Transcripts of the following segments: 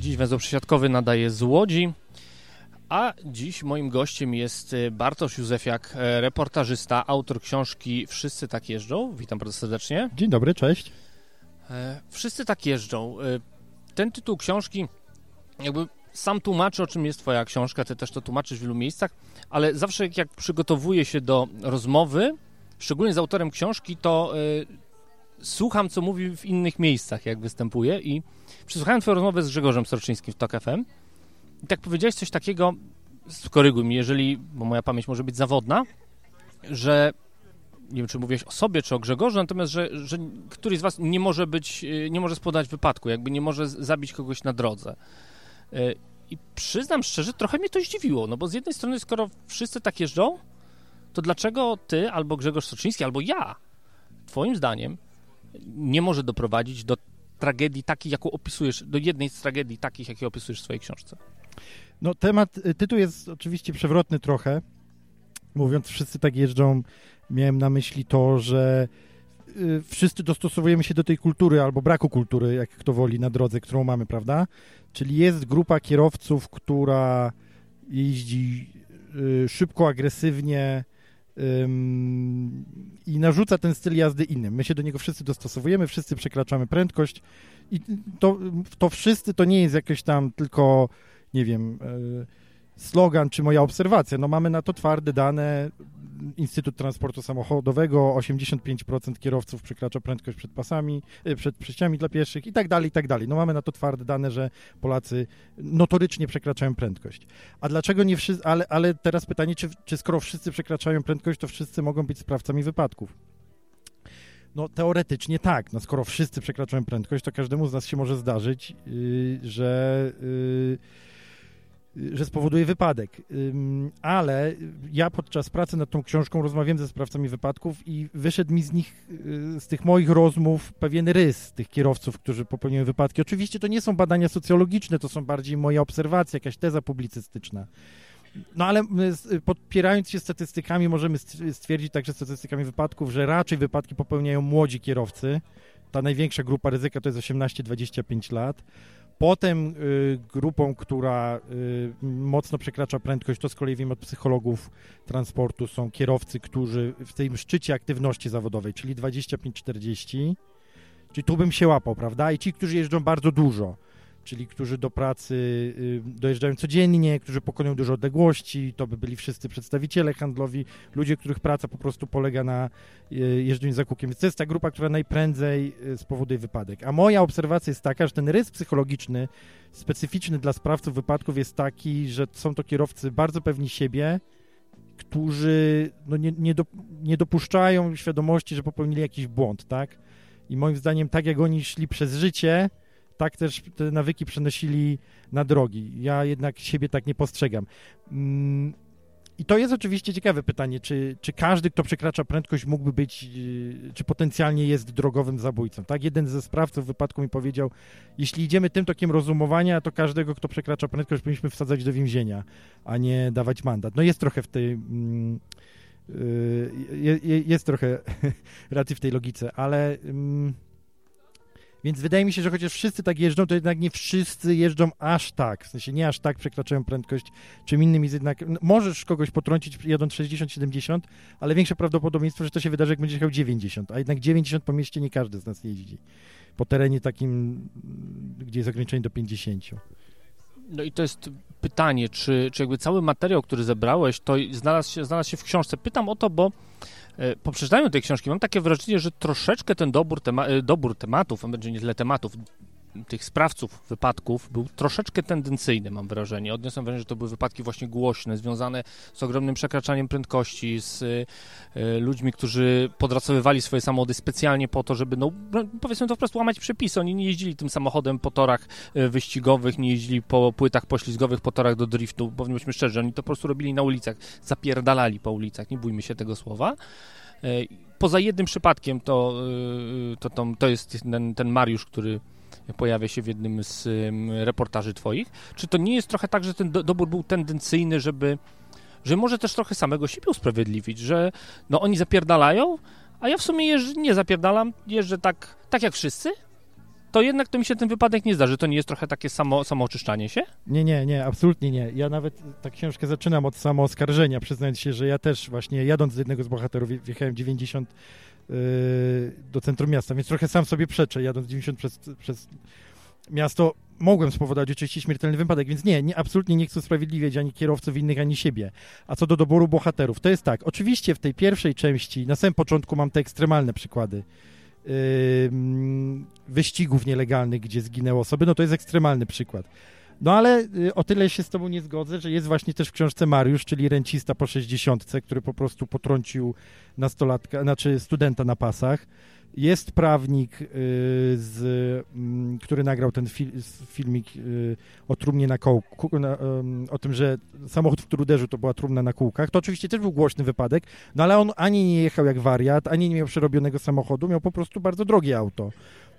Dziś węzeł przesiadkowy nadaje z Łodzi, a dziś moim gościem jest y, Bartosz Józefiak, e, reportażysta, autor książki Wszyscy tak jeżdżą. Witam bardzo serdecznie. Dzień dobry, cześć. E, Wszyscy tak jeżdżą. E, Ten tytuł książki jakby sam tłumaczy, o czym jest twoja książka, ty też to tłumaczysz w wielu miejscach, ale zawsze jak- przygotowuję się do rozmowy, szczególnie z autorem książki, to e, słucham, co mówi w innych miejscach, jak występuje i przysłuchałem twoją rozmowę z Grzegorzem Storczyńskim w TOK FM i tak powiedziałeś coś takiego, skoryguj mnie, jeżeli, bo moja pamięć może być zawodna, że nie wiem, czy mówiłeś o sobie, czy o Grzegorzu, natomiast, że, że któryś z was nie może być, y, nie może spodać wypadku, jakby nie może zabić kogoś na drodze. Y, I przyznam szczerze, trochę mnie to zdziwiło, no bo z jednej strony, skoro wszyscy tak jeżdżą, to dlaczego ty, albo Grzegorz Soczyński, albo ja, twoim zdaniem, nie może doprowadzić do tragedii takiej, jaką opisujesz, do jednej z tragedii takich, jakie opisujesz w swojej książce? No temat, y, tytuł jest oczywiście przewrotny trochę. Mówiąc, wszyscy tak jeżdżą, miałem na myśli to, że y, wszyscy dostosowujemy się do tej kultury albo braku kultury, jak kto woli, na drodze, którą mamy, prawda? Czyli jest grupa kierowców, która jeździ y, szybko, agresywnie i narzuca ten styl jazdy innym. My się do niego wszyscy dostosowujemy, wszyscy przekraczamy prędkość i to, to wszyscy to nie jest jakieś tam tylko nie wiem, e, slogan czy moja obserwacja. No mamy na to twarde dane. Instytut Transportu Samochodowego, 85% kierowców przekracza prędkość przed pasami, e, przed przejściami dla pieszych i tak dalej, i tak dalej. No mamy na to twarde dane, że Polacy notorycznie przekraczają prędkość. A dlaczego nie wszyscy, ale, ale teraz pytanie, czy, czy skoro wszyscy przekraczają prędkość, to wszyscy mogą być sprawcami wypadków? No teoretycznie tak, no skoro wszyscy przekraczają prędkość, to każdemu z nas się może zdarzyć, yy, że, yy, że spowoduje wypadek. Ale ja podczas pracy nad tą książką rozmawiałem ze sprawcami wypadków i wyszedł mi z nich, yy, z tych moich rozmów pewien rys tych kierowców, którzy popełniają wypadki. Oczywiście to nie są badania socjologiczne, to są bardziej moje obserwacje, jakaś teza publicystyczna. No ale my, s- podpierając się statystykami, możemy st- stwierdzić także statystykami wypadków, że raczej wypadki popełniają młodzi kierowcy. Ta największa grupa ryzyka to jest 18-25 lat. Potem y, grupą, która y, mocno przekracza prędkość, to z kolei wiem od psychologów transportu, są kierowcy, którzy w tym szczycie aktywności zawodowej, czyli 25-40, czyli tu bym się łapał, prawda? I ci, którzy jeżdżą bardzo dużo, czyli którzy do pracy y, dojeżdżają codziennie, którzy pokonują duże odległości, to by byli wszyscy przedstawiciele handlowi, ludzie, których praca po prostu polega na y, jeżdżeniu za kółkiem. Więc to jest ta grupa, która najprędzej y, spowoduje wypadek. A moja obserwacja jest taka, że ten rys psychologiczny, specyficzny dla sprawców wypadków jest taki, że są to kierowcy bardzo pewni siebie, którzy no, nie, nie, do, nie dopuszczają świadomości, że popełnili jakiś błąd, tak? I moim zdaniem, tak jak oni szli przez życie, tak też te nawyki przenosili na drogi. Ja jednak siebie tak nie postrzegam. Mm, I to jest oczywiście ciekawe pytanie, czy, czy każdy, kto przekracza prędkość, mógłby być, yy, czy potencjalnie jest drogowym zabójcą. Tak, jeden ze sprawców wypadku mi powiedział, jeśli idziemy tym tokiem rozumowania, to każdego, kto przekracza prędkość, powinniśmy wsadzać do więzienia, a nie dawać mandat. No jest trochę w tej... Mm, je- jest trochę racji w tej logice, ale... Więc wydaje mi się, że chociaż wszyscy tak jeżdżą, to jednak nie wszyscy jeżdżą aż tak. W sensie nie aż tak przekraczają prędkość. Czym innym jest jednak. no, Możesz kogoś potrącić jadąc 60-70, ale większe prawdopodobieństwo, że to się wydarzy, jak będziesz jechał 90. A jednak 90 po mieście nie każdy z nas jeździ. Po terenie takim, gdzie jest ograniczenie do 50. No i to jest pytanie, czy, czy jakby cały materiał, który zebrałeś, to znalazł się, znalazł się w książce. Pytam o to, bo po przeczytaniu tej książki mam takie wrażenie, że troszeczkę ten dobór, tema, e, dobór tematów, a będzie nie tyle tematów, tych sprawców wypadków był troszeczkę tendencyjny, mam wrażenie. Odniosłem wrażenie, że to były wypadki właśnie głośne, związane z ogromnym przekraczaniem prędkości, z y, ludźmi, którzy podracowywali swoje samochody specjalnie po to, żeby, no, no powiedzmy to wprost, łamać przepisy. Oni nie jeździli tym samochodem po torach y, wyścigowych, nie jeździli po płytach poślizgowych, po torach do driftu. Powiedzmy szczerze, oni to po prostu robili na ulicach, zapierdalali po ulicach, nie bójmy się tego słowa. Y, poza jednym przypadkiem to, y, to, to, to jest ten, ten Mariusz, który pojawia się w jednym z reportaży twoich. Czy to nie jest trochę tak, że ten do, dobór był tendencyjny, żeby, że może też trochę samego siebie usprawiedliwić, że no oni zapierdalają, a ja w sumie jeżdżę, nie zapierdalam, jeżdżę tak, tak jak wszyscy, to jednak to mi się ten wypadek nie zdarzy. To nie jest trochę takie samo, samo oczyszczanie się? Nie, nie, nie, absolutnie nie. Ja nawet tę książkę zaczynam od samooskarżenia, przyznając się, że ja też właśnie jadąc z jednego z bohaterów wjechałem 90 Y, do centrum miasta, więc trochę sam sobie przeczę, jadąc 90 przez, przez miasto, mogłem spowodować oczywiście śmiertelny wypadek, więc nie, nie, absolutnie nie chcę usprawiedliwiać ani kierowców innych, ani siebie. A co do doboru bohaterów, to jest tak, oczywiście w tej pierwszej części, na samym początku mam te ekstremalne przykłady yy, wyścigów nielegalnych, gdzie zginęły osoby, no to jest ekstremalny przykład. No ale y, o tyle się z tobą nie zgodzę, że jest właśnie też w książce Mariusz, czyli rencista po 60, który po prostu potrącił nastolatka, znaczy studenta na pasach. Jest prawnik, y, z, mm, który nagrał ten fil, filmik y, o trumnie na kołku, o tym, że samochód, w który uderzył, to była trumna na kółkach. To oczywiście też był głośny wypadek, no ale on ani nie jechał jak wariat, ani nie miał przerobionego samochodu, miał po prostu bardzo drogie auto.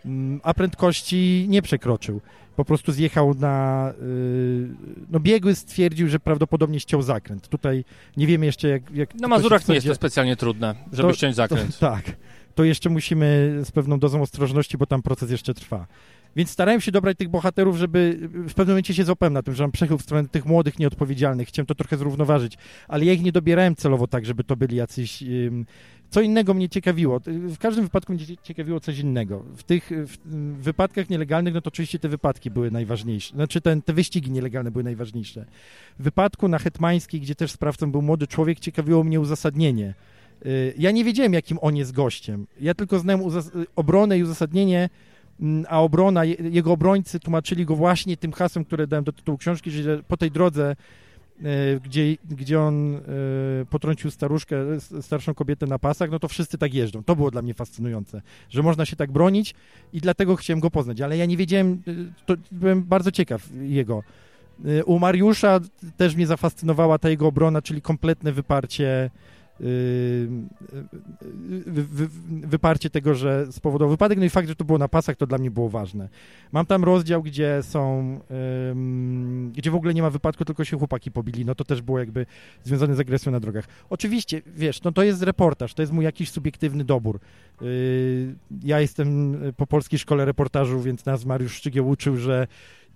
Mm, a prędkości nie przekroczył. Po prostu zjechał na. Y, no, biegły stwierdził, że prawdopodobnie ściął zakręt. Tutaj nie wiemy jeszcze, jak. jak na Mazurach nie jest to specjalnie trudne, żeby to, ściąć zakręt. To, tak. To jeszcze musimy z pewną dozą ostrożności, bo tam proces jeszcze trwa. Więc starałem się dobrać tych bohaterów, żeby w pewnym momencie się złapałem na tym, że mam przechył w stronę tych młodych, nieodpowiedzialnych. Chciałem to trochę zrównoważyć, ale ja ich nie dobierałem celowo tak, żeby to byli jacyś co innego mnie ciekawiło. W każdym wypadku mnie ciekawiło coś innego. W tych w wypadkach nielegalnych, no to oczywiście te wypadki były najważniejsze. Znaczy ten, te wyścigi nielegalne były najważniejsze. W wypadku na Hetmańskiej, gdzie też sprawcą był młody człowiek, ciekawiło mnie uzasadnienie. Y, ja nie wiedziałem, jakim on jest gościem. Ja tylko znałem obronę i uzasadnienie, a obrona, jego obrońcy tłumaczyli go właśnie tym hasłem, które dałem do tytułu książki, że po tej drodze E, gdzie, gdzie on e, potrącił staruszkę, starszą kobietę na pasach, no to wszyscy tak jeżdżą. To było dla mnie fascynujące, że można się tak bronić i dlatego chciałem go poznać, ale ja nie wiedziałem, e, to byłem bardzo ciekaw jego. U Mariusza też mnie zafascynowała ta jego obrona, czyli kompletne wyparcie wyparcie tego, że spowodował wypadek, no i fakt, że to było na pasach, to dla mnie było ważne. Mam tam rozdział, gdzie są, gdzie w ogóle nie ma wypadku, tylko się chłopaki pobili, no to też było jakby związane z agresją na drogach. Oczywiście, wiesz, no to jest reportaż, to jest mój jakiś subiektywny dobór. Yy, ja jestem po polskiej szkole reportażu, więc nas Mariusz Szczygieł uczył, że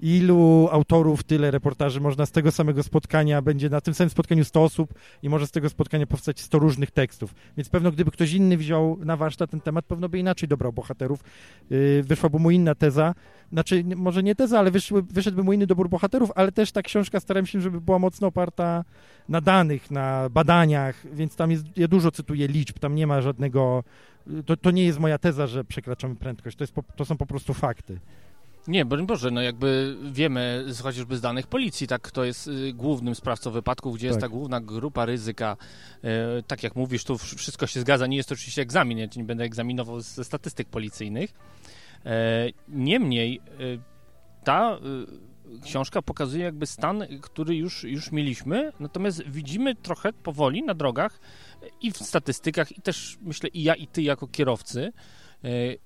ilu autorów, tyle reportaży można z tego samego spotkania, będzie na tym samym spotkaniu 100 osób i może z tego spotkania powstać 100 różnych tekstów. Więc pewno gdyby ktoś inny wziął na warsztat ten temat, pewno by inaczej dobrał bohaterów. Yy, wyszłaby mu inna teza, znaczy może nie teza, ale wyszły, wyszedłby mu inny dobór bohaterów, ale też ta książka starałem się, żeby była mocno oparta na danych, na badaniach, więc tam jest, ja dużo cytuję liczb, tam nie ma żadnego, to, to nie jest moja teza, że przekraczamy prędkość, to, jest, to są po prostu fakty. Nie, broń Boże, no jakby wiemy chociażby z danych policji, tak, kto jest y, głównym sprawcą wypadków, gdzie tak. jest ta główna grupa ryzyka. Y, tak jak mówisz, tu wszystko się zgadza, nie jest to oczywiście egzamin, ja nie będę egzaminował ze statystyk policyjnych. E, niemniej y, ta książka pokazuje jakby stan, który już, już mieliśmy, natomiast widzimy trochę powoli na drogach i w statystykach, i też myślę i ja, i ty jako kierowcy,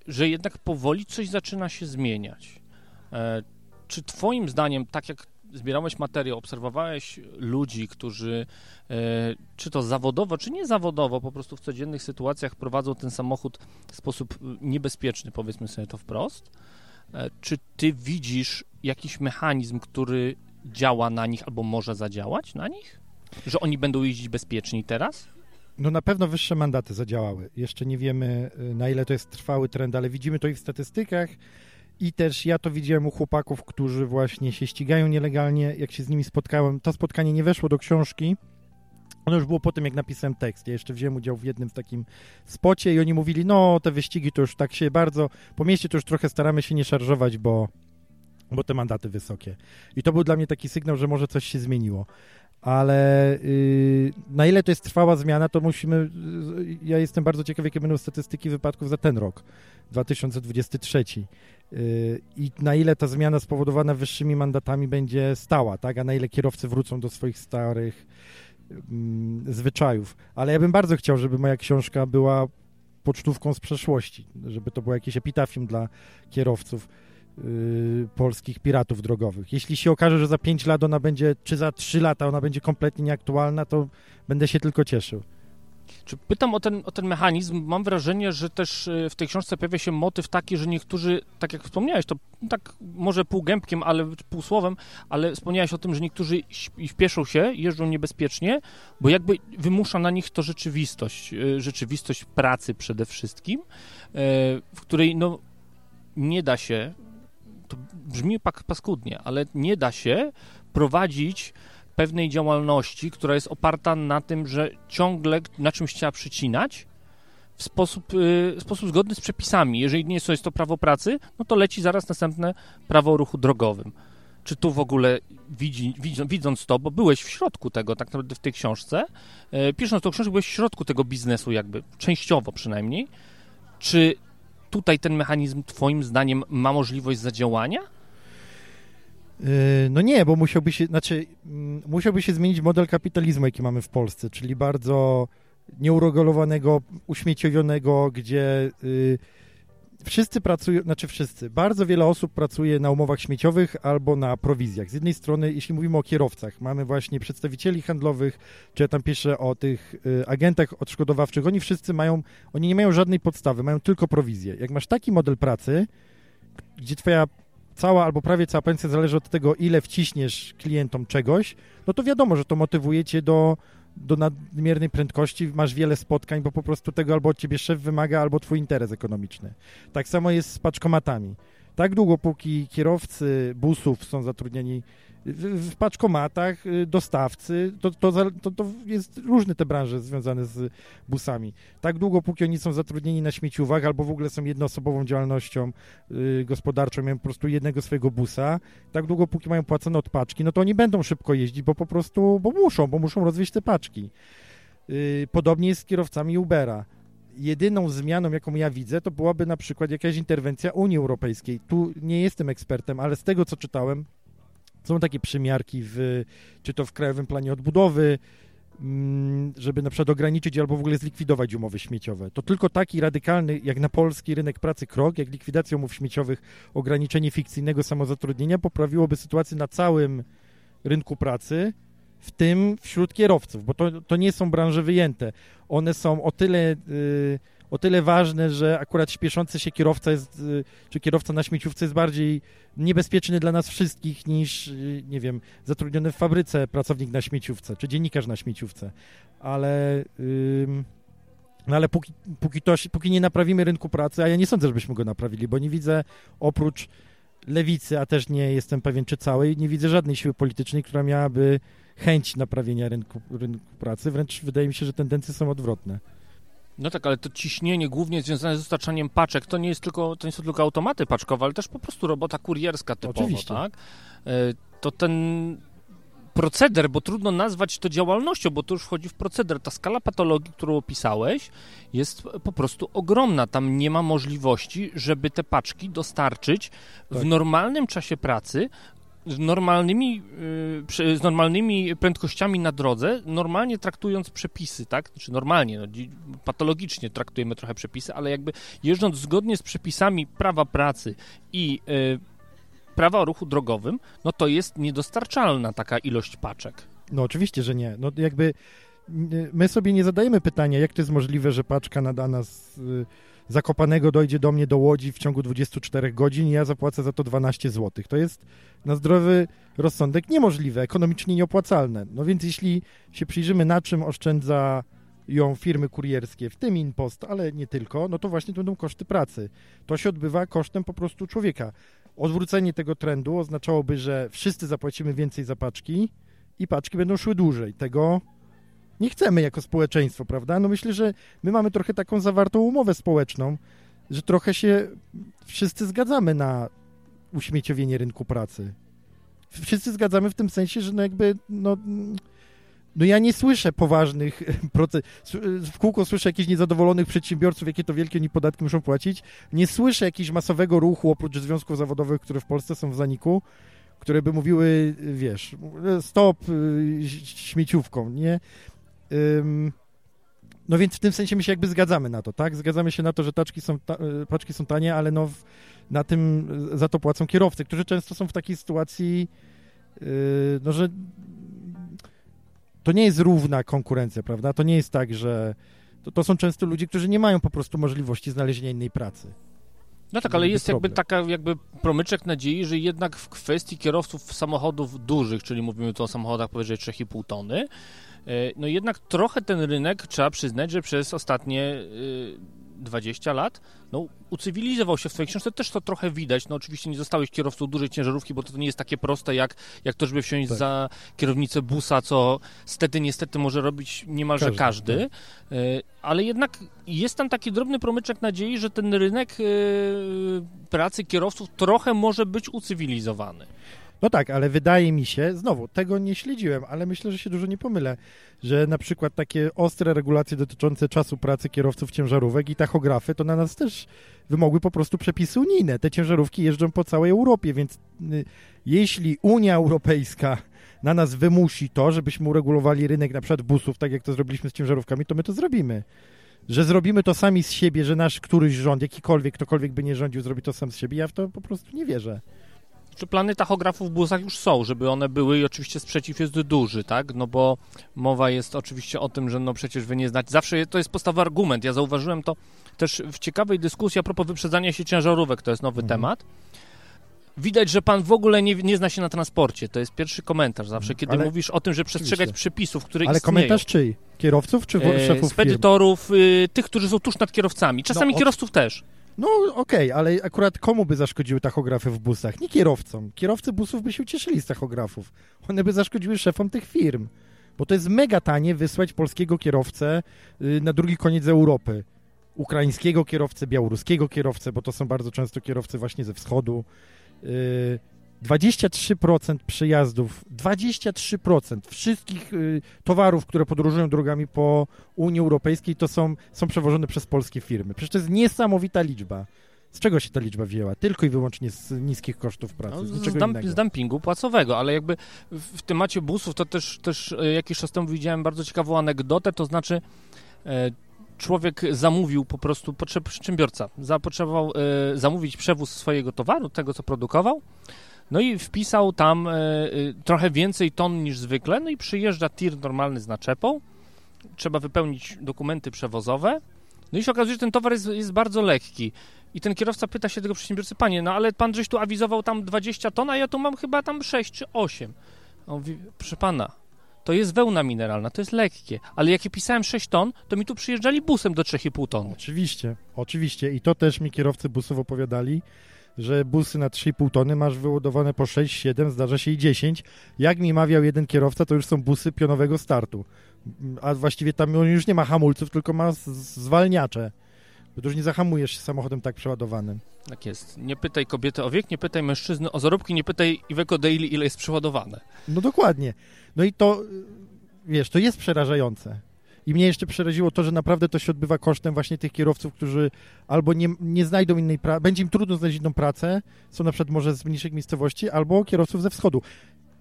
że jednak powoli coś zaczyna się zmieniać. E, czy Twoim zdaniem, tak jak zbierałeś materiał, obserwowałeś ludzi, którzy e, czy to zawodowo, czy nie zawodowo, po prostu w codziennych sytuacjach prowadzą ten samochód w sposób e, niebezpieczny, powiedzmy sobie to wprost? Czy ty widzisz jakiś mechanizm, który działa na nich albo może zadziałać na nich? Że oni będą jeździć bezpieczni teraz? No na pewno wyższe mandaty zadziałały. Jeszcze nie wiemy, na ile to jest trwały trend, ale widzimy to i w statystykach, i też ja to widziałem u chłopaków, którzy właśnie się ścigają nielegalnie. Jak się z nimi spotkałem, to spotkanie nie weszło do książki, Ono już było po tym, jak napisałem tekst. Ja jeszcze wziąłem udział w jednym takim spocie i oni mówili, no te wyścigi to już tak się bardzo, po mieście to już trochę staramy się nie szarżować, bo, bo te mandaty wysokie. I to był dla mnie taki sygnał, że może coś się zmieniło. Ale yy, na ile to jest trwała zmiana, to musimy. Yy, ja jestem bardzo ciekaw, jakie będą statystyki wypadków za ten rok, 2023. Yy, I na ile ta zmiana spowodowana wyższymi mandatami będzie stała, tak? A na ile kierowcy wrócą do swoich starych mm, zwyczajów. Ale ja bym bardzo chciał, żeby moja książka była pocztówką z przeszłości, żeby to było jakieś epitafium dla kierowców polskich piratów drogowych. Jeśli się okaże, że za 5 lat ona będzie, czy za 3 lata ona będzie kompletnie nieaktualna, to będę się tylko cieszył. Czy pytam o ten, o ten mechanizm? Mam wrażenie, że też y, w tej książce pojawia się motyw taki, że niektórzy, tak jak wspomniałeś, to tak może półgębkiem, ale półsłowem, ale wspomniałeś o tym, że niektórzy wpieszą się, jeżdżą niebezpiecznie, bo jakby wymusza na nich to rzeczywistość, y, rzeczywistość pracy przede wszystkim, y, w której no nie da się, brzmi paskudnie, ale nie da się prowadzić pewnej działalności, która jest oparta na tym, że ciągle na czymś trzeba przycinać w sposób, y, sposób zgodny z przepisami. Jeżeli nie jest to prawo pracy, no to leci zaraz następne prawo o ruchu drogowym. Czy tu w ogóle widzi, widząc to, bo byłeś w środku tego tak naprawdę w tej książce, y, pisząc tą książkę byłeś w środku tego biznesu jakby, częściowo przynajmniej, czy tutaj ten mechanizm twoim zdaniem ma możliwość zadziałania? Yy, no nie, bo musiałby się, znaczy, mm, musiałby się zmienić model kapitalizmu, jaki mamy w Polsce, czyli bardzo nieuregulowanego, uśmieciowionego, gdzie y, wszyscy pracują, znaczy wszyscy, bardzo wiele osób pracuje na umowach śmieciowych albo na prowizjach. Z jednej strony, jeśli mówimy o kierowcach, mamy właśnie przedstawicieli handlowych, czy ja tam piszę o tych y, agentach odszkodowawczych, oni wszyscy mają, oni nie mają żadnej podstawy, mają tylko prowizję. Jak masz taki model pracy, gdzie twoja cała albo prawie cała pensja zależy od tego, ile wciśniesz klientom czegoś, no to wiadomo, że to motywuje cię do, do nadmiernej prędkości, masz wiele spotkań, bo po prostu tego albo od ciebie szef wymaga, albo twój interes ekonomiczny. Tak samo jest z paczkomatami. Tak długo, póki kierowcy busów są zatrudnieni w, paczkomatach, y, dostawcy, to, to, to, to, jest różne te branże związane z busami. Tak długo, póki oni są zatrudnieni na śmieciówach albo w ogóle są jednoosobową działalnością y, gospodarczą, mają po prostu jednego swojego busa, tak długo, póki mają płacone od paczki, no to oni będą szybko jeździć, bo po prostu, bo muszą, bo muszą rozwieźć te paczki. Y, podobnie jest z kierowcami Ubera jedyną zmianą, jaką ja widzę, to byłaby na przykład jakaś interwencja Unii Europejskiej. Tu nie jestem ekspertem, ale z tego, co czytałem, są takie przymiarki, w, czy to w Krajowym Planie Odbudowy, mm, żeby na przykład ograniczyć albo w ogóle zlikwidować umowy śmieciowe. To tylko taki radykalny, jak na polski rynek pracy krok, jak likwidacja umów śmieciowych, ograniczenie fikcyjnego samozatrudnienia poprawiłoby sytuację na całym rynku pracy, w tym wśród kierowców, bo to, to nie są branże wyjęte. One są o tyle... Yy, o tyle ważne, że akurat śpieszący się kierowca jest, y, czy kierowca na śmieciówce jest bardziej niebezpieczny dla nas wszystkich niż, y, nie wiem, zatrudniony w fabryce pracownik na śmieciówce, czy dziennikarz na śmieciówce. Ale, no ale póki, póki, to, póki nie naprawimy rynku pracy, a ja nie sądzę, żebyśmy go naprawili, bo nie widzę oprócz lewicy, a też nie jestem pewien, czy całej, nie widzę żadnej siły politycznej, która miałaby chęć naprawienia rynku, rynku pracy. Wręcz wydaje mi się, że tendencje są odwrotne. No tak, ale to ciśnienie głównie związane z dostarczaniem paczek, to nie jest tylko, to nie są tylko automaty paczkowe, ale też po prostu robota kurierska typowo, Oczywiście. tak? E, to ten proceder, bo trudno nazwać to działalnością, bo to już wchodzi w proceder. Ta skala patologii, którą opisałeś, jest po prostu ogromna. Tam nie ma możliwości, żeby te paczki dostarczyć tak. w normalnym czasie pracy normalnymi, y, z normalnymi prędkościami na drodze, normalnie traktując przepisy, tak? Znaczy normalnie, no, patologicznie traktujemy trochę przepisy, ale jakby jeżdżąc zgodnie z przepisami prawa pracy i y, prawa o ruchu drogowym, no to jest niedostarczalna taka ilość paczek. No oczywiście, że nie. No jakby my sobie nie zadajemy pytania, jak to jest możliwe, że paczka nadana z Zakopanego dojdzie do mnie do Łodzi w ciągu 24 godzin i ja zapłacę za to 12 zł. To jest na zdrowy rozsądek niemożliwe, ekonomicznie nieopłacalne. No więc jeśli się przyjrzymy, na czym oszczędza ją firmy kurierskie, w tym InPost, ale nie tylko, no to właśnie to będą koszty pracy. To się odbywa kosztem po prostu człowieka. Odwrócenie tego trendu oznaczałoby, że wszyscy zapłacimy więcej za paczki i paczki będą szły dłużej. Tego Nie chcemy jako społeczeństwo, prawda? No myślę, że my mamy trochę taką zawartą umowę społeczną, że trochę się wszyscy zgadzamy na uśmieciowienie rynku pracy. Wszyscy zgadzamy w tym sensie, że no jakby, no, no ja nie słyszę poważnych proces... W kółko słyszę jakichś niezadowolonych przedsiębiorców, jakie to wielkie oni podatki muszą płacić. Nie słyszę jakiegoś masowego ruchu, oprócz związków zawodowych, które w Polsce są w zaniku, które by mówiły, wiesz, stop śmieciówką, nie? No więc w tym sensie my się jakby zgadzamy na to, tak? Zgadzamy się na to, że taczki są, ta, paczki są tanie, ale no w, na tym za to płacą kierowcy, którzy często są w takiej sytuacji, yy, no że to nie jest równa konkurencja, prawda? To nie jest tak, że to, to są często ludzie, którzy nie mają po prostu możliwości znalezienia innej pracy. No tak, ale jest jakby taka jakby promyczek nadziei, że jednak w kwestii kierowców samochodów dużych, czyli mówimy tu o samochodach powyżej 3,5 tony, no jednak trochę ten rynek, trzeba przyznać, że przez ostatnie 20 lat, no, ucywilizował się w swojej książce, też to trochę widać. No, oczywiście nie zostałeś kierowcą dużej ciężarówki, bo to nie jest takie proste, jak, jak to, żeby wsiąść tak. za kierownicę busa, co stety, niestety może robić niemalże każdy. każdy. Tak. E, ale jednak jest tam taki drobny promyczek nadziei, że ten rynek e, pracy kierowców trochę może być ucywilizowany. No tak, ale wydaje mi się, znowu, tego nie śledziłem, ale myślę, że się dużo nie pomylę, że na przykład takie ostre regulacje dotyczące czasu pracy kierowców ciężarówek i tachografy, to na nas też wymogły po prostu przepisy unijne. Te ciężarówki jeżdżą po całej Europie, więc y, jeśli Unia Europejska na nas wymusi to, żebyśmy uregulowali rynek na przykład busów, tak jak to zrobiliśmy z ciężarówkami, to my to zrobimy. Że zrobimy to sami z siebie, że nasz któryś rząd, jakikolwiek, ktokolwiek by nie rządził, zrobi to sam z siebie, ja w to po prostu nie wierzę plany tachografów w busach już są, żeby one były i oczywiście sprzeciw jest duży, tak? No bo mowa jest oczywiście o tym, że no przecież wy nie znacie. Zawsze to jest podstawowy argument. Ja zauważyłem to też w ciekawej dyskusji a propos wyprzedzania się ciężarówek, to jest nowy mhm. temat. Widać, że pan w ogóle nie, nie zna się na transporcie. To jest pierwszy komentarz zawsze, kiedy Ale... mówisz o tym, że przestrzegać oczywiście. przepisów, które Ale istnieją. komentarz czyj? Kierowców czy e, szefów Spedytorów, y, tych, którzy są tuż nad kierowcami. Czasami no, kierowców też. No okej, okay, ale akurat komu by zaszkodziły tachografy w busach? Nie kierowcom. Kierowcy busów by się ucieszyli z tachografów. One by zaszkodziły szefom tych firm. Bo to jest mega tanie wysłać polskiego kierowcę y, na drugi koniec Europy. Ukraińskiego kierowcę, białoruskiego kierowcę, bo to są bardzo często kierowcy właśnie ze wschodu. Y, 23% przejazdów, 23% wszystkich y, towarów, które podróżują drogami po Unii Europejskiej, to są, są przewożone przez polskie firmy. Przecież to jest niesamowita liczba. Z czego się ta liczba wzięła? Tylko i wyłącznie z niskich kosztów pracy. No, z, z, dump, z, dumpingu płacowego, ale jakby w temacie busów to też, też e, jakiś czas temu widziałem bardzo ciekawą anegdotę, to znaczy e, człowiek zamówił po prostu, przedsiębiorca zapotrzebował e, zamówić przewóz swojego towaru, tego co produkował, no i wpisał tam e, e, trochę więcej ton niż zwykle, no i przyjeżdża tir normalny z naczepą, trzeba wypełnić dokumenty przewozowe, no i się okazuje, że ten towar jest, jest bardzo lekki. I ten kierowca pyta się tego przedsiębiorcy, panie, no ale pan żeś tu awizował tam 20 ton, a ja tu mam chyba tam 6 czy 8. On mówi, proszę pana, to jest wełna mineralna, to jest lekkie, ale jak ja pisałem 6 ton, to mi tu przyjeżdżali busem do 3,5 ton. Oczywiście, oczywiście i to też mi kierowcy busów opowiadali, że busy na 3,5 tony masz wyładowane po 6, 7, zdarza się i 10. Jak mi mawiał jeden kierowca, to już są busy pionowego startu. A właściwie tam on już nie ma hamulców, tylko ma zwalniacze. Bo już nie zahamujesz się samochodem tak przeładowanym. Tak jest. Nie pytaj kobiety o wiek, nie pytaj mężczyzny o zarobki, nie pytaj Iveco Daily, ile jest przeładowane. No dokładnie. No i to, wiesz, to jest przerażające. I mnie jeszcze przeraziło to, że naprawdę to się odbywa kosztem właśnie tych kierowców, którzy albo nie, nie znajdą innej pracy, będzie im trudno znaleźć inną pracę, są na przykład może z mniejszych miejscowości, albo kierowców ze wschodu.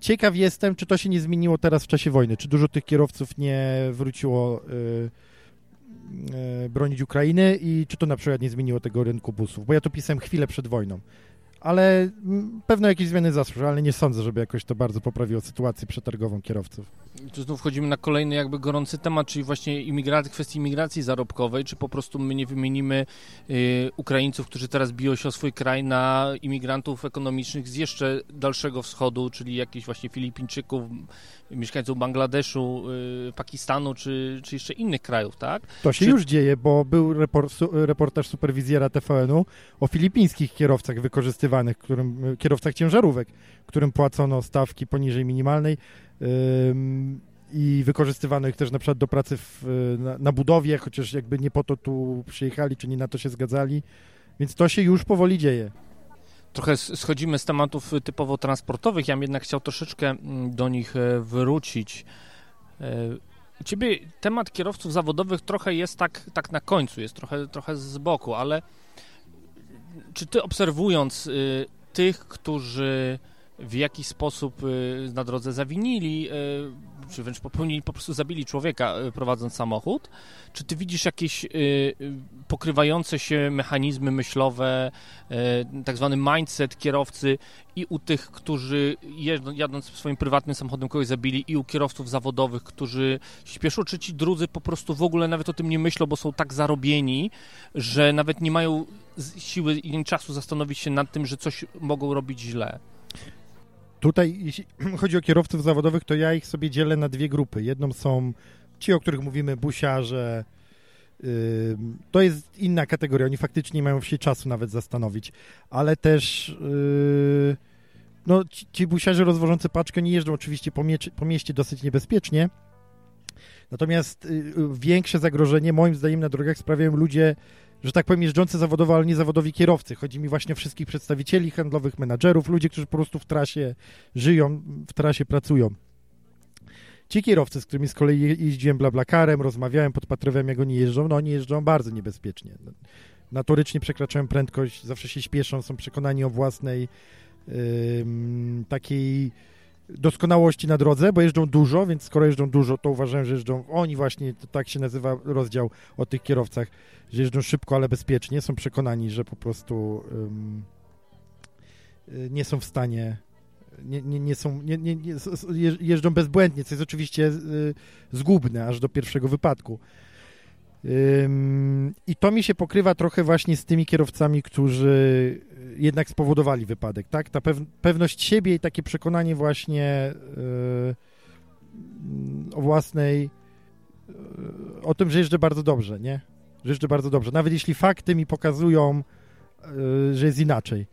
Ciekaw jestem, czy to się nie zmieniło teraz w czasie wojny, czy dużo tych kierowców nie wróciło y, y, bronić Ukrainy i czy to na przykład nie zmieniło tego rynku busów, bo ja to pisałem chwilę przed wojną ale pewno jakieś zmiany zaszły, ale nie sądzę, żeby jakoś to bardzo poprawiło sytuację przetargową kierowców. Tu znów wchodzimy na kolejny jakby gorący temat, czyli właśnie imigracji, kwestii imigracji zarobkowej, czy po prostu my nie wymienimy y, Ukraińców, którzy teraz biją się o swój kraj na imigrantów ekonomicznych z jeszcze dalszego wschodu, czyli jakichś właśnie Filipińczyków, mieszkańców Bangladeszu, y, Pakistanu, czy, czy jeszcze innych krajów, tak? To się czy... już dzieje, bo był report, reportaż superwizjera TVN-u o filipińskich kierowcach wykorzystywanych, którym, kierowcach ciężarówek, którym płacono stawki poniżej minimalnej i wykorzystywano ich też na przykład do pracy w, na, na, budowie, chociaż jakby nie po to tu przyjechali, czy nie na to się zgadzali. Więc to się już powoli dzieje. Trochę schodzimy z tematów typowo transportowych, ja bym jednak chciał troszeczkę mm, do nich e, wrócić. U ciebie temat kierowców zawodowych trochę jest tak, tak na końcu, jest trochę, trochę z boku, ale czy ty obserwując y, tych, którzy w jakiś sposób y, na drodze zawinili, y, czy wręcz popełnili, po prostu zabili człowieka y, prowadząc samochód. Czy ty widzisz jakieś pokrywające się mechanizmy myślowe, tak zwany mindset kierowcy i u tych, którzy jadąc swoim prywatnym samochodem kogoś zabili i u kierowców zawodowych, którzy śpieszą, czy ci drudzy po prostu w ogóle nawet o tym nie myślą, bo są tak zarobieni, że nawet nie mają siły i czasu zastanowić się nad tym, że coś mogą robić źle. Tutaj, jeśli chodzi o kierowców zawodowych, to ja ich sobie dzielę na dwie grupy. Jedną są ci, o których mówimy, busiarze. to jest inna kategoria. Oni faktycznie nie mają się czasu nawet zastanowić, ale też yy, no, ci, busiarze rozwożący paczkę nie jeżdżą oczywiście po, mie po mieście dosyć niebezpiecznie. Natomiast yy, większe zagrożenie moim zdaniem na drogach sprawiają ludzie że tak powiem, jeżdżący zawodowo, ale nie zawodowi kierowcy. Chodzi mi właśnie o wszystkich przedstawicieli handlowych, menadżerów, ludzi, którzy po prostu w trasie żyją, w trasie pracują. Ci kierowcy, z którymi z kolei jeździłem blablakarem, rozmawiałem, podpatrywałem, jak oni jeżdżą, no oni jeżdżą bardzo niebezpiecznie. Notorycznie przekraczają prędkość, zawsze się śpieszą, są przekonani o własnej yy, takiej doskonałości na drodze, bo jeżdżą dużo, więc skoro jeżdżą dużo, to uważam, że jeżdżą oni właśnie, tak się nazywa rozdział o tych kierowcach, że jeżdżą szybko, ale bezpiecznie, są przekonani, że po prostu um, nie są w stanie nie, nie, nie są, nie, nie, nie, jeżdżą bezbłędnie, co jest oczywiście y, zgubne aż do pierwszego wypadku. I to mi się pokrywa trochę właśnie z tymi kierowcami, którzy jednak spowodowali wypadek, tak? Ta pewność siebie i takie przekonanie właśnie yy, o własnej, yy, o tym, że jeżdżę bardzo dobrze, nie? Że jeżdżę bardzo dobrze. Nawet jeśli fakty mi pokazują, yy, że jest inaczej.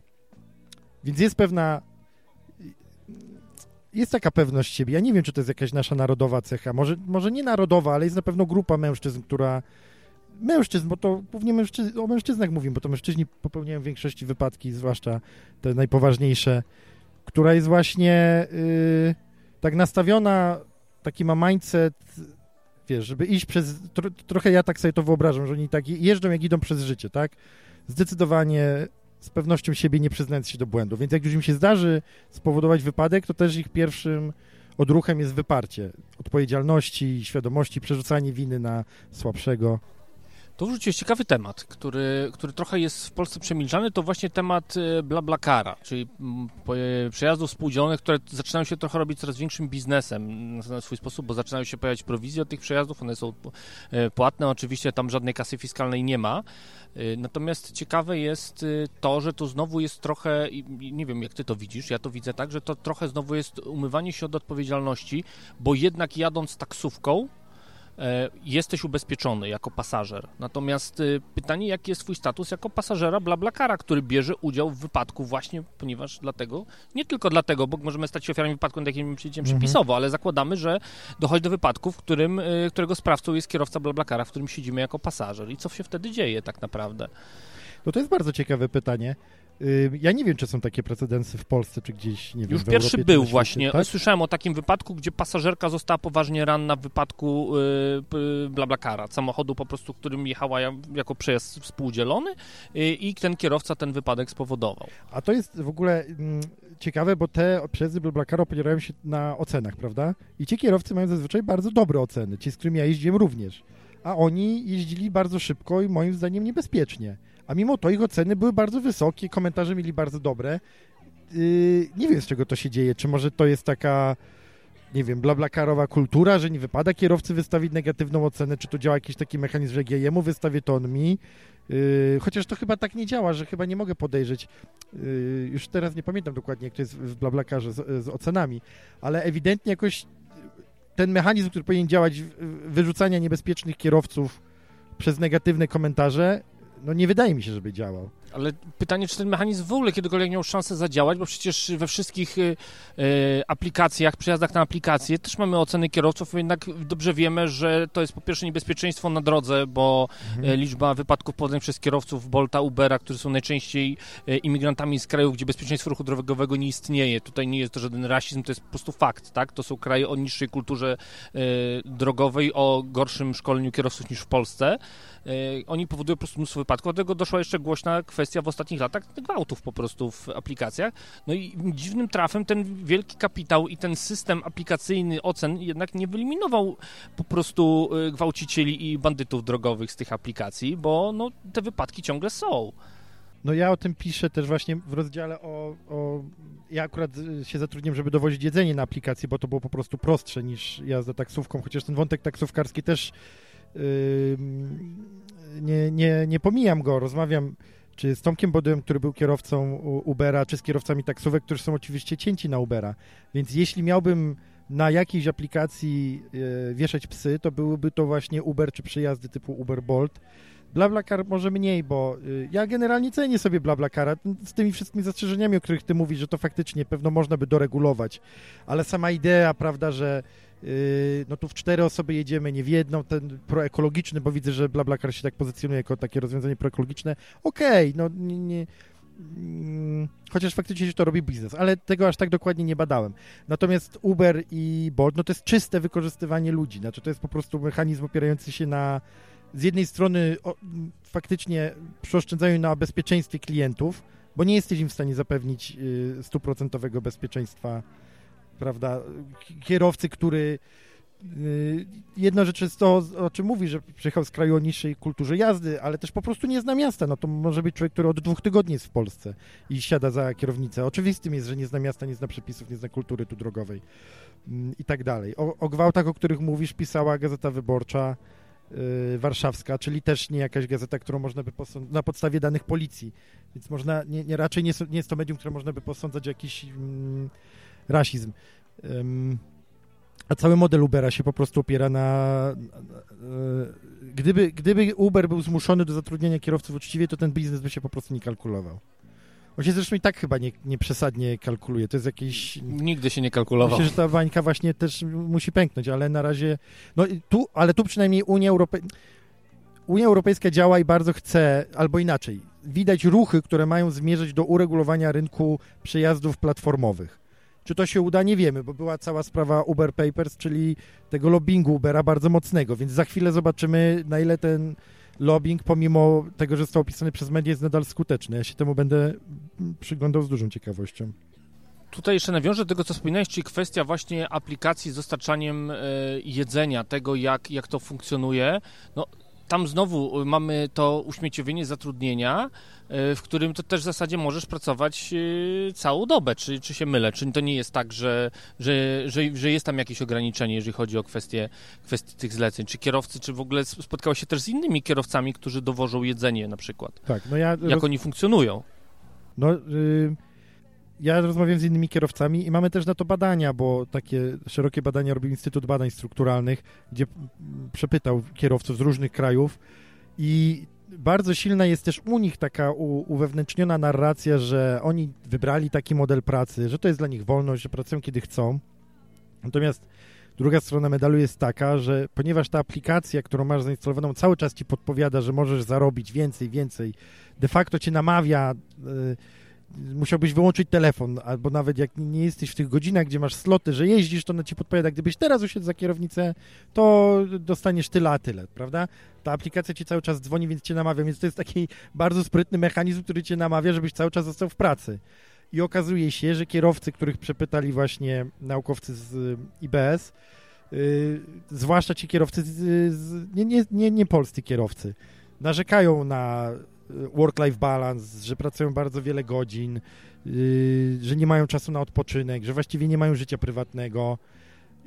Więc jest pewna jest taka pewność siebie. Ja nie wiem, czy to jest jakaś nasza narodowa cecha. Może, może nie narodowa, ale jest na pewno grupa mężczyzn, która mężczyzn, bo to głównie mężczyzn, o mężczyznach mówimy, bo to mężczyźni popełniają w większości wypadki, zwłaszcza te najpoważniejsze, która jest właśnie yy, tak nastawiona, taki ma mindset, wiesz, żeby iść przez, tro, trochę ja tak sobie to wyobrażam, że oni tak jeżdżą jak idą przez życie, tak? Zdecydowanie z pewnością siebie nie przyznając się do błędu, więc jak już im się zdarzy spowodować wypadek, to też ich pierwszym odruchem jest wyparcie odpowiedzialności, świadomości, przerzucanie winy na słabszego. To wrzuciłeś ciekawy temat, który, który trochę jest w Polsce przemilczany, to właśnie temat e, BlaBlaCara, czyli mm, e, przejazdów współdzielonych, które zaczynają się trochę robić coraz większym biznesem na swój sposób, bo zaczynają się pojawiać prowizje od tych przejazdów, one są e, płatne, oczywiście tam żadnej kasy fiskalnej nie ma. Natomiast ciekawe jest to, że to znowu jest trochę, nie wiem jak ty to widzisz, ja to widzę tak, że to trochę znowu jest umywanie się od odpowiedzialności, bo jednak jadąc taksówką, jesteś ubezpieczony jako pasażer. Natomiast e, pytanie, jaki jest twój status jako pasażera BlaBlaCara, który bierze udział w wypadku właśnie, ponieważ dlatego, nie tylko dlatego, bo możemy stać się ofiarami wypadku, nad jakim przyjdziemy mhm. przepisowo, ale zakładamy, że dochodzi do wypadku, w którym, e, którego sprawcą jest kierowca BlaBlaCara, w którym siedzimy jako pasażer. I co się wtedy dzieje tak naprawdę? No to jest bardzo ciekawe pytanie. Ja nie wiem, czy są takie precedensy w Polsce, czy gdzieś, nie wiem, Już pierwszy Europie, był właśnie. Tak? Słyszałem o takim wypadku, gdzie pasażerka została poważnie ranna w wypadku yy, BlaBlaCara, samochodu po prostu, którym jechała jako przejazd współdzielony yy, i ten kierowca ten wypadek spowodował. A to jest w ogóle mm, ciekawe, bo te przejazdy BlaBlaCara opierają się na ocenach, prawda? I ci kierowcy mają zazwyczaj bardzo dobre oceny, ci, z którymi ja jeździłem również. A oni jeździli bardzo szybko i moim zdaniem niebezpiecznie a mimo to ich oceny były bardzo wysokie, komentarze mieli bardzo dobre. Yy, nie wiem, z czego to się dzieje. Czy może to jest taka, nie wiem, blablakarowa kultura, że nie wypada kierowcy wystawić negatywną ocenę, czy to działa jakiś taki mechanizm, że ja jemu wystawię, to on mi. Yy, chociaż to chyba tak nie działa, że chyba nie mogę podejrzeć. Yy, już teraz nie pamiętam dokładnie, jak to jest w blablakarze z, z ocenami, ale ewidentnie jakoś ten mechanizm, który powinien działać, wyrzucania niebezpiecznych kierowców przez negatywne komentarze, no nie wydaje mi się, żeby działał. Ale pytanie, czy ten mechanizm w ogóle kiedykolwiek miał szansę zadziałać, bo przecież we wszystkich y, y, aplikacjach, przyjazdach na aplikacje też mamy oceny kierowców, jednak dobrze wiemy, że to jest po pierwsze niebezpieczeństwo na drodze, bo mhm. Y, liczba wypadków podanych przez kierowców Bolta, Ubera, którzy są najczęściej imigrantami z krajów, gdzie bezpieczeństwo ruchu drogowego nie istnieje. Tutaj nie jest to żaden rasizm, to jest po prostu fakt, tak? To są kraje o niższej kulturze drogowej, o gorszym szkoleniu kierowców niż w Polsce. Oni powodują po prostu mnóstwo wypadków, do tego doszła jeszcze głośna kwestia w ostatnich latach gwałtów po prostu w aplikacjach. No i dziwnym trafem ten wielki kapitał i ten system aplikacyjny ocen jednak nie wyeliminował po prostu y, gwałcicieli i bandytów drogowych z tych aplikacji, bo no, te wypadki ciągle są. No ja o tym piszę też właśnie w rozdziale o, o... Ja akurat się zatrudniłem, żeby dowozić jedzenie na aplikacji, bo to było po prostu prostsze niż jazda taksówką, chociaż ten wątek taksówkarski też yy, nie, nie, nie pomijam go. Rozmawiam czy z Tomkiem Bodyłem, który był kierowcą Ubera, czy z kierowcami taksówek, którzy są oczywiście cięci na Ubera. Więc jeśli miałbym na jakiejś aplikacji e, wieszać psy, to byłyby to właśnie Uber czy przejazdy typu Uber Bolt. BlaBlaCar może mniej, bo e, ja generalnie cenię sobie BlaBlaCara z tymi wszystkimi zastrzeżeniami, o których ty mówisz, że to faktycznie pewno można by doregulować, ale sama idea, prawda, że no tu w cztery osoby jedziemy, nie w jedną, ten proekologiczny, bo widzę, że BlaBlaCar się tak pozycjonuje jako takie rozwiązanie proekologiczne. Okej, okay, no nie, nie mm, chociaż faktycznie się to robi biznes, ale tego aż tak dokładnie nie badałem. Natomiast Uber i Bolt, no to jest czyste wykorzystywanie ludzi, znaczy to jest po prostu mechanizm opierający się na z jednej strony o, faktycznie przeoszczędzaniu na bezpieczeństwie klientów, bo nie jesteś im w stanie zapewnić y, stuprocentowego bezpieczeństwa prawda, kierowcy, który y, Jedna rzecz jest to, o czym mówi, że przyjechał z kraju o niższej kulturze jazdy, ale też po prostu nie zna miasta. No to może być człowiek, który od dwóch tygodni jest w Polsce i siada za kierownicę. Oczywistym jest, że nie zna miasta, nie zna przepisów, nie zna kultury tu drogowej mm, i tak dalej. O, o gwałtach, o których mówisz, pisała Gazeta Wyborcza yy, Warszawska, czyli też nie jakaś gazeta, którą można by posądzać na podstawie danych policji. Więc można, nie, nie raczej nie, nie, jest to medium, które można by posądzać jakiś... Yy, rasizm. A cały model Ubera się po prostu opiera na. Gdyby, gdyby Uber był zmuszony do zatrudnienia kierowców uczciwie, to ten biznes by się po prostu nie kalkulował. On się zresztą i tak chyba nie, nie przesadnie kalkuluje. To jest jakieś. Nigdy się nie kalkulował. Myślę, że ta bańka właśnie też musi pęknąć, ale na razie. No tu, ale tu przynajmniej Unia Europejska. Unia Europejska działa i bardzo chce, albo inaczej. Widać ruchy, które mają zmierzać do uregulowania rynku przejazdów platformowych. Czy to się uda, nie wiemy, bo była cała sprawa Uber Papers, czyli tego lobbingu Ubera bardzo mocnego, więc za chwilę zobaczymy, na ile ten lobbying, pomimo tego, że został opisany przez media, jest nadal skuteczny. Ja się temu będę przyglądał z dużą ciekawością. Tutaj jeszcze nawiążę do tego, co wspominałeś, czyli kwestia właśnie aplikacji z dostarczaniem e, jedzenia, tego jak, jak to funkcjonuje. No, tam znowu y, mamy to uśmieciowienie zatrudnienia, y, w którym to też w zasadzie możesz pracować y, całą dobę. Czy, czy się mylę? Czy to nie jest tak, że, że, że, że jest tam jakieś ograniczenie, jeżeli chodzi o kwestie, kwestie tych zleceń? Czy kierowcy, czy w ogóle spotkałeś się też z innymi kierowcami, którzy dowożą jedzenie na przykład? Tak, no ja... Jak oni funkcjonują? No... Y ja rozmawiam z innymi kierowcami i mamy też na to badania, bo takie szerokie badania robił Instytut Badań Strukturalnych, gdzie przepytał kierowców z różnych krajów i bardzo silna jest też u nich taka uwewnętrzniona narracja, że oni wybrali taki model pracy, że to jest dla nich wolność, że pracują kiedy chcą. Natomiast druga strona medalu jest taka, że ponieważ ta aplikacja, którą masz zainstalowaną, cały czas ci podpowiada, że możesz zarobić więcej, więcej, de facto cię namawia. Yy, musiałbyś wyłączyć telefon, albo nawet jak nie jesteś w tych godzinach, gdzie masz sloty, że jeździsz, to ona ci podpowiada, gdybyś teraz usiadł za kierownicę, to dostaniesz tyle, a tyle, prawda? Ta aplikacja ci cały czas dzwoni, więc cię namawia, więc to jest taki bardzo sprytny mechanizm, który cię namawia, żebyś cały czas został w pracy. I okazuje się, że kierowcy, których przepytali właśnie naukowcy z IBS, yy, zwłaszcza ci kierowcy, z, z, nie, nie, nie, nie polscy kierowcy, narzekają na work-life balance, że pracują bardzo wiele godzin, yy, że nie mają czasu na odpoczynek, że właściwie nie mają życia prywatnego.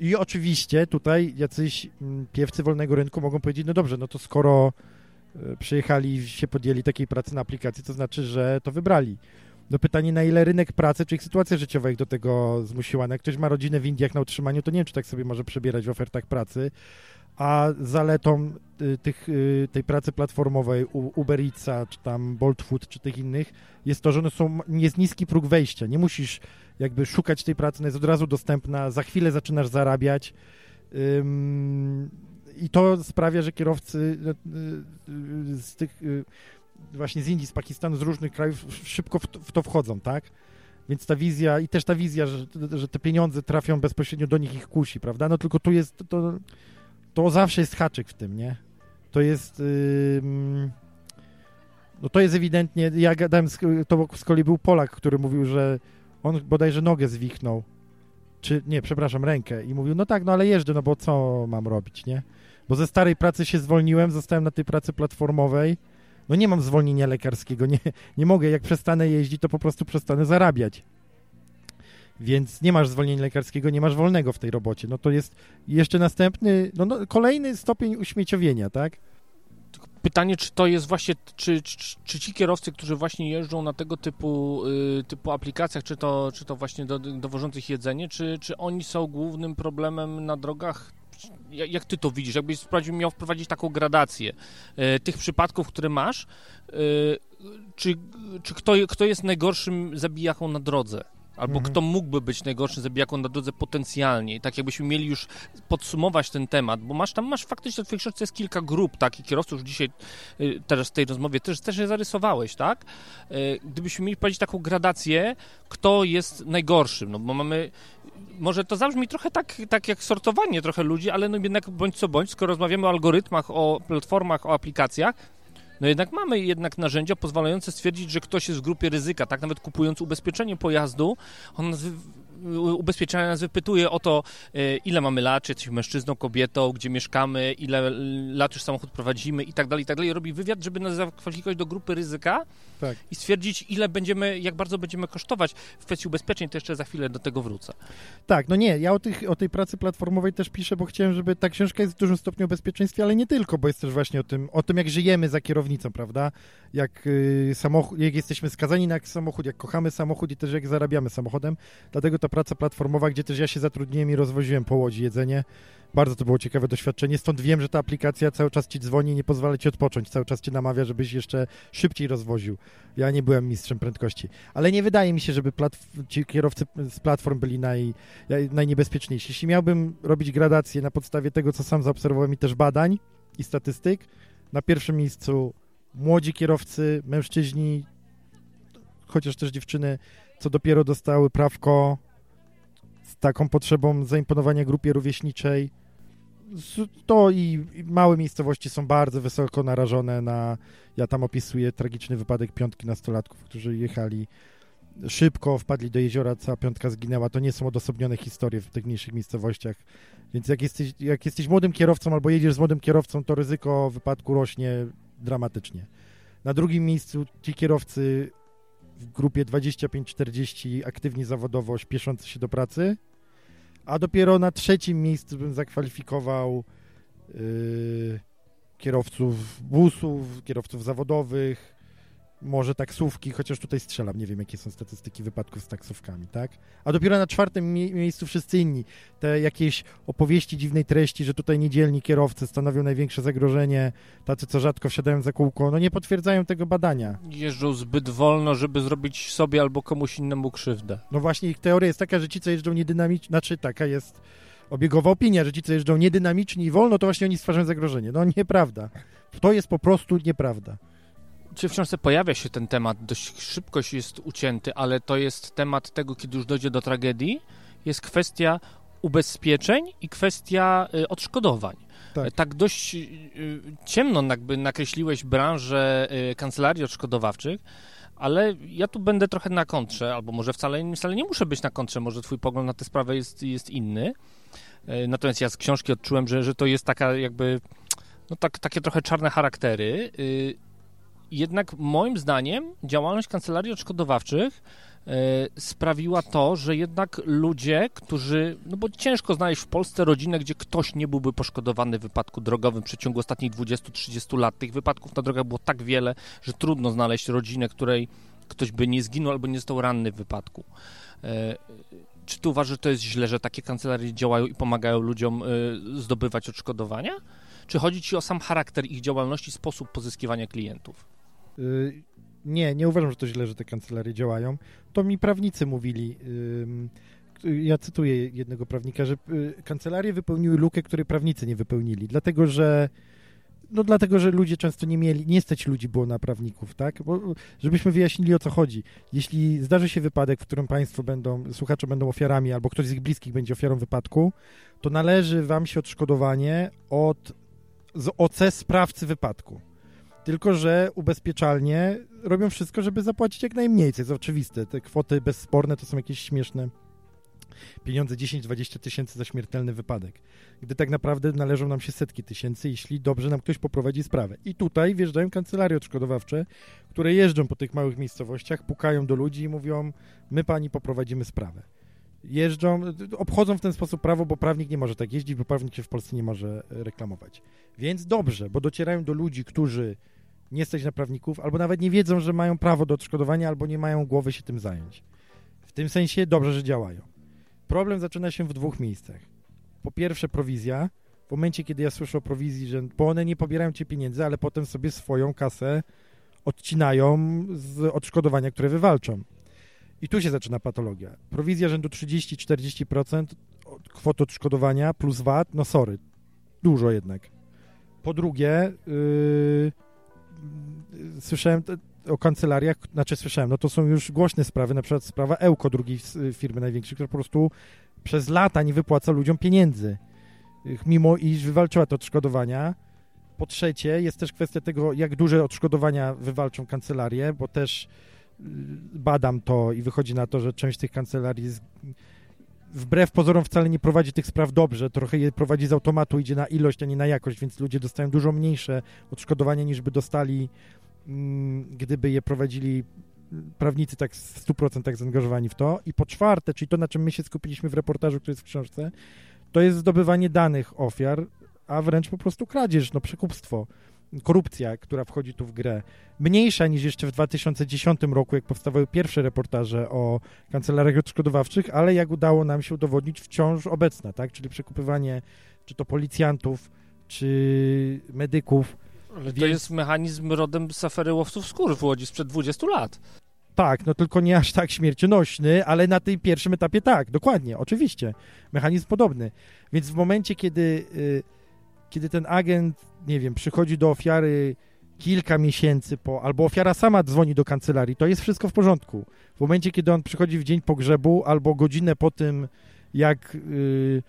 I oczywiście tutaj jacyś mm, piewcy wolnego rynku mogą powiedzieć, no dobrze, no to skoro yy, przyjechali i się podjęli takiej pracy na aplikacji, to znaczy, że to wybrali. No pytanie, na ile rynek pracy, czy ich sytuacja życiowa ich do tego zmusiła. No jak ktoś ma rodzinę w Indiach na utrzymaniu, to nie wiem, czy tak sobie może przebierać w ofertach pracy, a zaletą y, tych, y, tej pracy platformowej Uber czy tam Bolt Food, czy tych innych, jest to, że one są, jest niski próg wejścia. Nie musisz jakby szukać tej pracy, ona jest od razu dostępna, za chwilę zaczynasz zarabiać. I to sprawia, że kierowcy y, z tych właśnie z Indii, z Pakistanu, z różnych krajów szybko w to, w to wchodzą, tak? Więc ta wizja i też ta wizja, że, że te pieniądze trafią bezpośrednio do nich ich kusi, prawda? No tylko tu jest, to, to zawsze jest haczyk w tym, nie? To jest... Yy, no to jest ewidentnie, ja gadałem, z, to z kolei był Polak, który mówił, że on bodajże nogę zwichnął, czy, nie, przepraszam, rękę i mówił, no tak, no ale jeżdżę, no bo co mam robić, nie? Bo ze starej pracy się zwolniłem, zostałem na tej pracy platformowej, no nie mam zwolnienia lekarskiego, nie, nie mogę, jak przestanę jeździć, to po prostu przestanę zarabiać. Więc nie masz zwolnienia lekarskiego, nie masz wolnego w tej robocie. No to jest jeszcze następny, no, no kolejny stopień uśmieciowienia, tak? Pytanie, czy to jest właśnie, czy, czy, czy ci kierowcy, którzy właśnie jeżdżą na tego typu, y, typu aplikacjach, czy to, czy to właśnie do, dowożących jedzenie, czy, czy oni są głównym problemem na drogach jak ty to widzisz? Jakbyś sprawdził, miał wprowadzić taką gradację e, tych przypadków, które masz, e, czy, czy kto, kto jest najgorszym zabijaką na drodze? Albo mhm. kto mógłby być najgorszym zabijaką na drodze potencjalnie. I tak jakbyśmy mieli już podsumować ten temat, bo masz tam, masz faktycznie w twojej książce jest kilka grup takich kierowców, już dzisiaj y, teraz w tej rozmowie też, też je zarysowałeś, tak? Y, gdybyśmy mieli powiedzieć taką gradację, kto jest najgorszym, no bo mamy może to zabrzmi trochę tak, tak jak sortowanie trochę ludzi, ale no jednak bądź co bądź, skoro rozmawiamy o algorytmach, o platformach, o aplikacjach, no jednak mamy jednak narzędzia pozwalające stwierdzić, że ktoś jest w grupie ryzyka, tak? Nawet kupując ubezpieczenie pojazdu, on ubezpieczenia nas wypytuje o to, e, ile mamy lat, czy jesteśmy mężczyzną, kobietą, gdzie mieszkamy, ile lat już samochód prowadzimy i tak dalej, i tak dalej. Robi wywiad, żeby nas zakwalifikować do grupy ryzyka tak. i stwierdzić, ile będziemy, jak bardzo będziemy kosztować. W kwestii ubezpieczeń to jeszcze za chwilę do tego wrócę. Tak, no nie, ja o, tych, o tej pracy platformowej też piszę, bo chciałem, żeby ta książka jest w dużym stopniu o bezpieczeństwie, ale nie tylko, bo jest też właśnie o tym, o tym jak żyjemy za kierownicą, prawda? Jak, y, samochód, jak jesteśmy skazani na samochód, jak kochamy samochód i też jak zarabiamy samochodem. Dlatego ta praca platformowa, gdzie też ja się zatrudniłem i rozwoziłem po łodzi jedzenie. Bardzo to było ciekawe doświadczenie, stąd wiem, że ta aplikacja cały czas ci dzwoni i nie pozwala ci odpocząć, cały czas cię namawia, żebyś jeszcze szybciej rozwoził. Ja nie byłem mistrzem prędkości, ale nie wydaje mi się, żeby ci kierowcy z platform byli naj, najniebezpieczniejsi. Jeśli miałbym robić gradację na podstawie tego, co sam zaobserwowałem i też badań i statystyk, na pierwszym miejscu młodzi kierowcy, mężczyźni, chociaż też dziewczyny, co dopiero dostały prawko z taką potrzebą zaimponowania grupie rówieśniczej. To i małe miejscowości są bardzo wysoko narażone na. Ja tam opisuję tragiczny wypadek piątki nastolatków, którzy jechali szybko, wpadli do jeziora, cała piątka zginęła. To nie są odosobnione historie w tych mniejszych miejscowościach. Więc jak jesteś, jak jesteś młodym kierowcą albo jedziesz z młodym kierowcą, to ryzyko wypadku rośnie dramatycznie. Na drugim miejscu ci kierowcy w grupie 25-40 aktywni zawodowo, śpieszący się do pracy, a dopiero na trzecim miejscu bym zakwalifikował yy, kierowców busów, kierowców zawodowych, może taksówki, chociaż tutaj strzelam, nie wiem jakie są statystyki wypadków z taksówkami, tak? A dopiero na czwartym mie miejscu wszyscy inni. Te jakieś opowieści dziwnej treści, że tutaj niedzielni kierowcy stanowią największe zagrożenie, tacy co rzadko wsiadają za kółko, no nie potwierdzają tego badania. Jeżdżą zbyt wolno, żeby zrobić sobie albo komuś innemu krzywdę. No właśnie ich teoria jest taka, że ci co jeżdżą niedynamicznie, znaczy taka jest obiegowa opinia, że ci co jeżdżą niedynamiczni i wolno, to właśnie oni stwarzają zagrożenie. No nieprawda. To jest po prostu nieprawda czy w książce pojawia się ten temat, dość szybko jest ucięty, ale to jest temat tego, kiedy już dojdzie do tragedii, jest kwestia ubezpieczeń i kwestia y, odszkodowań. Tak. tak dość y, ciemno jakby nakreśliłeś branżę y, kancelarii odszkodowawczych, ale ja tu będę trochę na kontrze, albo może wcale, wcale nie muszę być na kontrze, może twój pogląd na tę sprawę jest, jest inny. Natomiast ja z książki odczułem, że, że to jest taka jakby, no tak, takie trochę czarne charaktery jednak moim zdaniem działalność kancelarii odszkodowawczych e, sprawiła to, że jednak ludzie, którzy, no bo ciężko znaleźć w Polsce rodzinę, gdzie ktoś nie byłby poszkodowany w wypadku drogowym w przeciągu ostatnich 20-30 lat. Tych wypadków na drogach było tak wiele, że trudno znaleźć rodzinę, której ktoś by nie zginął albo nie został ranny w wypadku. E, czy ty uważasz, że to jest źle, że takie kancelarie działają i pomagają ludziom zdobywać odszkodowania? Czy chodzi ci o sam charakter ich działalności, sposób pozyskiwania klientów? Y, nie, nie uważam, że to źle, że te kancelarie działają. To mi prawnicy mówili. Ja cytuję jednego prawnika, że y, kancelarie wypełniły lukę, której prawnicy nie wypełnili, dlatego że no dlatego, że ludzie często nie mieli, nie stać ludzi było na prawników, tak? Bo, żebyśmy wyjaśnili o co chodzi. Jeśli zdarzy się wypadek, w którym państwo będą, słuchacze będą ofiarami, albo ktoś z ich bliskich będzie ofiarą wypadku, to należy wam się odszkodowanie od z OC sprawcy wypadku. Tylko, że ubezpieczalnie robią wszystko, żeby zapłacić jak najmniej, co jest oczywiste. Te kwoty bezsporne to są jakieś śmieszne pieniądze 10-20 tysięcy za śmiertelny wypadek. Gdy tak naprawdę należą nam się setki tysięcy, jeśli dobrze nam ktoś poprowadzi sprawę. I tutaj wjeżdżają kancelarie odszkodowawcze, które jeżdżą po tych małych miejscowościach, pukają do ludzi i mówią, my pani poprowadzimy sprawę. Jeżdżą, obchodzą w ten sposób prawo, bo prawnik nie może tak jeździć, bo prawnik się w Polsce nie może reklamować. Więc dobrze, bo docierają do ludzi, którzy nie stać na prawników, albo nawet nie wiedzą, że mają prawo do odszkodowania, albo nie mają głowy się tym zająć. W tym sensie dobrze, że działają. Problem zaczyna się w dwóch miejscach. Po pierwsze prowizja. W momencie, kiedy ja słyszę o prowizji, że bo one nie pobierają cię pieniędzy, ale potem sobie swoją kasę odcinają z odszkodowania, które wywalczą. I tu się zaczyna patologia. Prowizja rzędu 30-40% kwoty odszkodowania plus VAT, no sorry, dużo jednak. Po drugie, yy, słyszałem o kancelariach, znaczy słyszałem, no to są już głośne sprawy, na przykład sprawa Ełko, drugiej firmy największej, która po prostu przez lata nie wypłaca ludziom pieniędzy, mimo iż wywalczyła te odszkodowania. Po trzecie, jest też kwestia tego, jak duże odszkodowania wywalczą kancelarie, bo też y, badam to i wychodzi na to, że część tych kancelarii jest, wbrew pozorom wcale nie prowadzi tych spraw dobrze, trochę je prowadzi z automatu, idzie na ilość, a nie na jakość, więc ludzie dostają dużo mniejsze odszkodowania niż by dostali Mm, gdyby je prowadzili prawnicy tak w 100% zaangażowani w to. I po czwarte, czyli to, na czym my się skupiliśmy w reportażu, który jest w książce, to jest zdobywanie danych ofiar, a wręcz po prostu kradzież, no przekupstwo, korupcja, która wchodzi tu w grę. Mniejsza niż jeszcze w 2010 roku, jak powstawały pierwsze reportaże o kancelariach odszkodowawczych, ale jak udało nam się udowodnić, wciąż obecna, tak? Czyli przekupywanie czy to policjantów, czy medyków, ale Więc... to jest mechanizm rodem z afery łowców skór w Łodzi sprzed 20 lat. Tak, no tylko nie aż tak śmiercionośny, ale na tym pierwszym etapie tak, dokładnie, oczywiście. Mechanizm podobny. Więc w momencie, kiedy, y, kiedy ten agent, nie wiem, przychodzi do ofiary kilka miesięcy po, albo ofiara sama dzwoni do kancelarii, to jest wszystko w porządku. W momencie, kiedy on przychodzi w dzień pogrzebu albo godzinę po tym, jak... Y,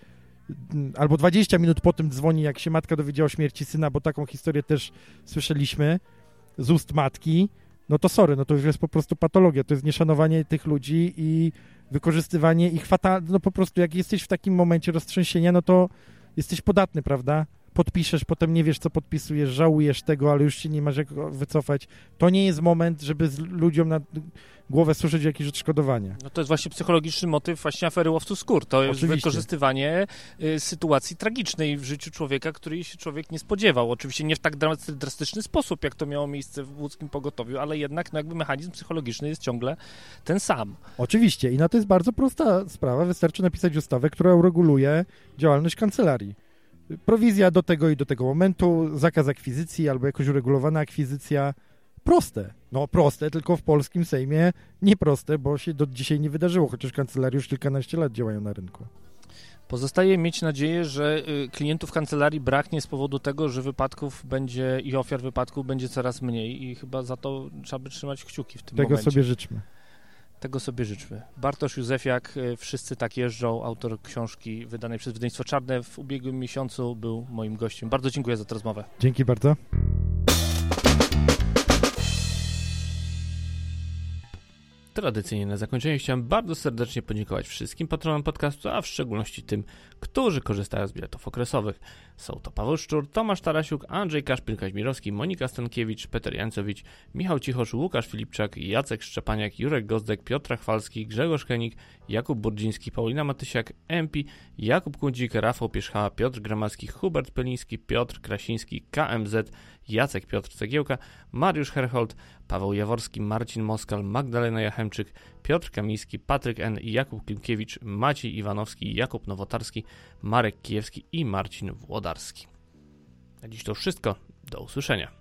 albo 20 minut po tym dzwoni, jak się matka dowiedziała o śmierci syna, bo taką historię też słyszeliśmy z ust matki, no to sorry, no to już jest po prostu patologia, to jest nieszanowanie tych ludzi i wykorzystywanie ich fatalnie, no po prostu jak jesteś w takim momencie roztrzęsienia, no to jesteś podatny, prawda? Podpiszesz, potem nie wiesz, co podpisujesz, żałujesz tego, ale już się nie masz jak wycofać. To nie jest moment, żeby ludziom na głowę słyszeć jakieś odszkodowania. No to jest właśnie psychologiczny motyw właśnie afery łowców skór. To jest Oczywiście. wykorzystywanie y, sytuacji tragicznej w życiu człowieka, której się człowiek nie spodziewał. Oczywiście nie w tak drastyczny sposób, jak to miało miejsce w łódzkim pogotowiu, ale jednak no jakby mechanizm psychologiczny jest ciągle ten sam. Oczywiście i na to jest bardzo prosta sprawa. Wystarczy napisać ustawę, która ureguluje działalność kancelarii prowizja do tego i do tego momentu, zakaz akwizycji albo jakoś uregulowana akwizycja. Proste. No proste, tylko w polskim Sejmie nieproste, bo się do dzisiaj nie wydarzyło, chociaż kancelariusz kilkanaście lat działają na rynku. Pozostaje mieć nadzieję, że y, klientów kancelarii braknie z powodu tego, że wypadków będzie i ofiar wypadków będzie coraz mniej i chyba za to trzeba by trzymać kciuki w tym tego momencie. Tego sobie życzmy. Tego sobie życzmy. Bartosz Józefiak, y, Wszyscy tak jeżdżą, autor książki wydanej przez wydawnictwo Czarne w ubiegłym miesiącu był moim gościem. Bardzo dziękuję za tę rozmowę. Dzięki bardzo. Tradycyjnie na zakończenie chciałem bardzo serdecznie podziękować wszystkim patronom podcastu, a w szczególności tym, którzy korzystają z biletów okresowych. Są to Paweł Szczur, Tomasz Tarasiuk, Andrzej Kaszpil-Kaźmirowski, Monika Stankiewicz, Peter Jancowicz, Michał Cichosz, Łukasz Filipczak, Jacek Szczepaniak, Jurek Gozdek, Piotr Chwalski, Grzegorz Henik, Jakub Burdziński, Paulina Matysiak, Empi, Jakub Kundzik, Rafał Pierzchała, Piotr Gramacki, Hubert Peliński, Piotr Krasiński, KMZ, Jacek Piotr Cegiełka, Mariusz Herhold, Paweł Jaworski, Marcin Moskal, Magdalena Jachemczyk, Piotr Kamiński, Patryk N., Jakub Klimkiewicz, Maciej Iwanowski, Jakub Nowotarski, Marek Kijewski i Marcin Włodarski. Na dziś to wszystko. Do usłyszenia.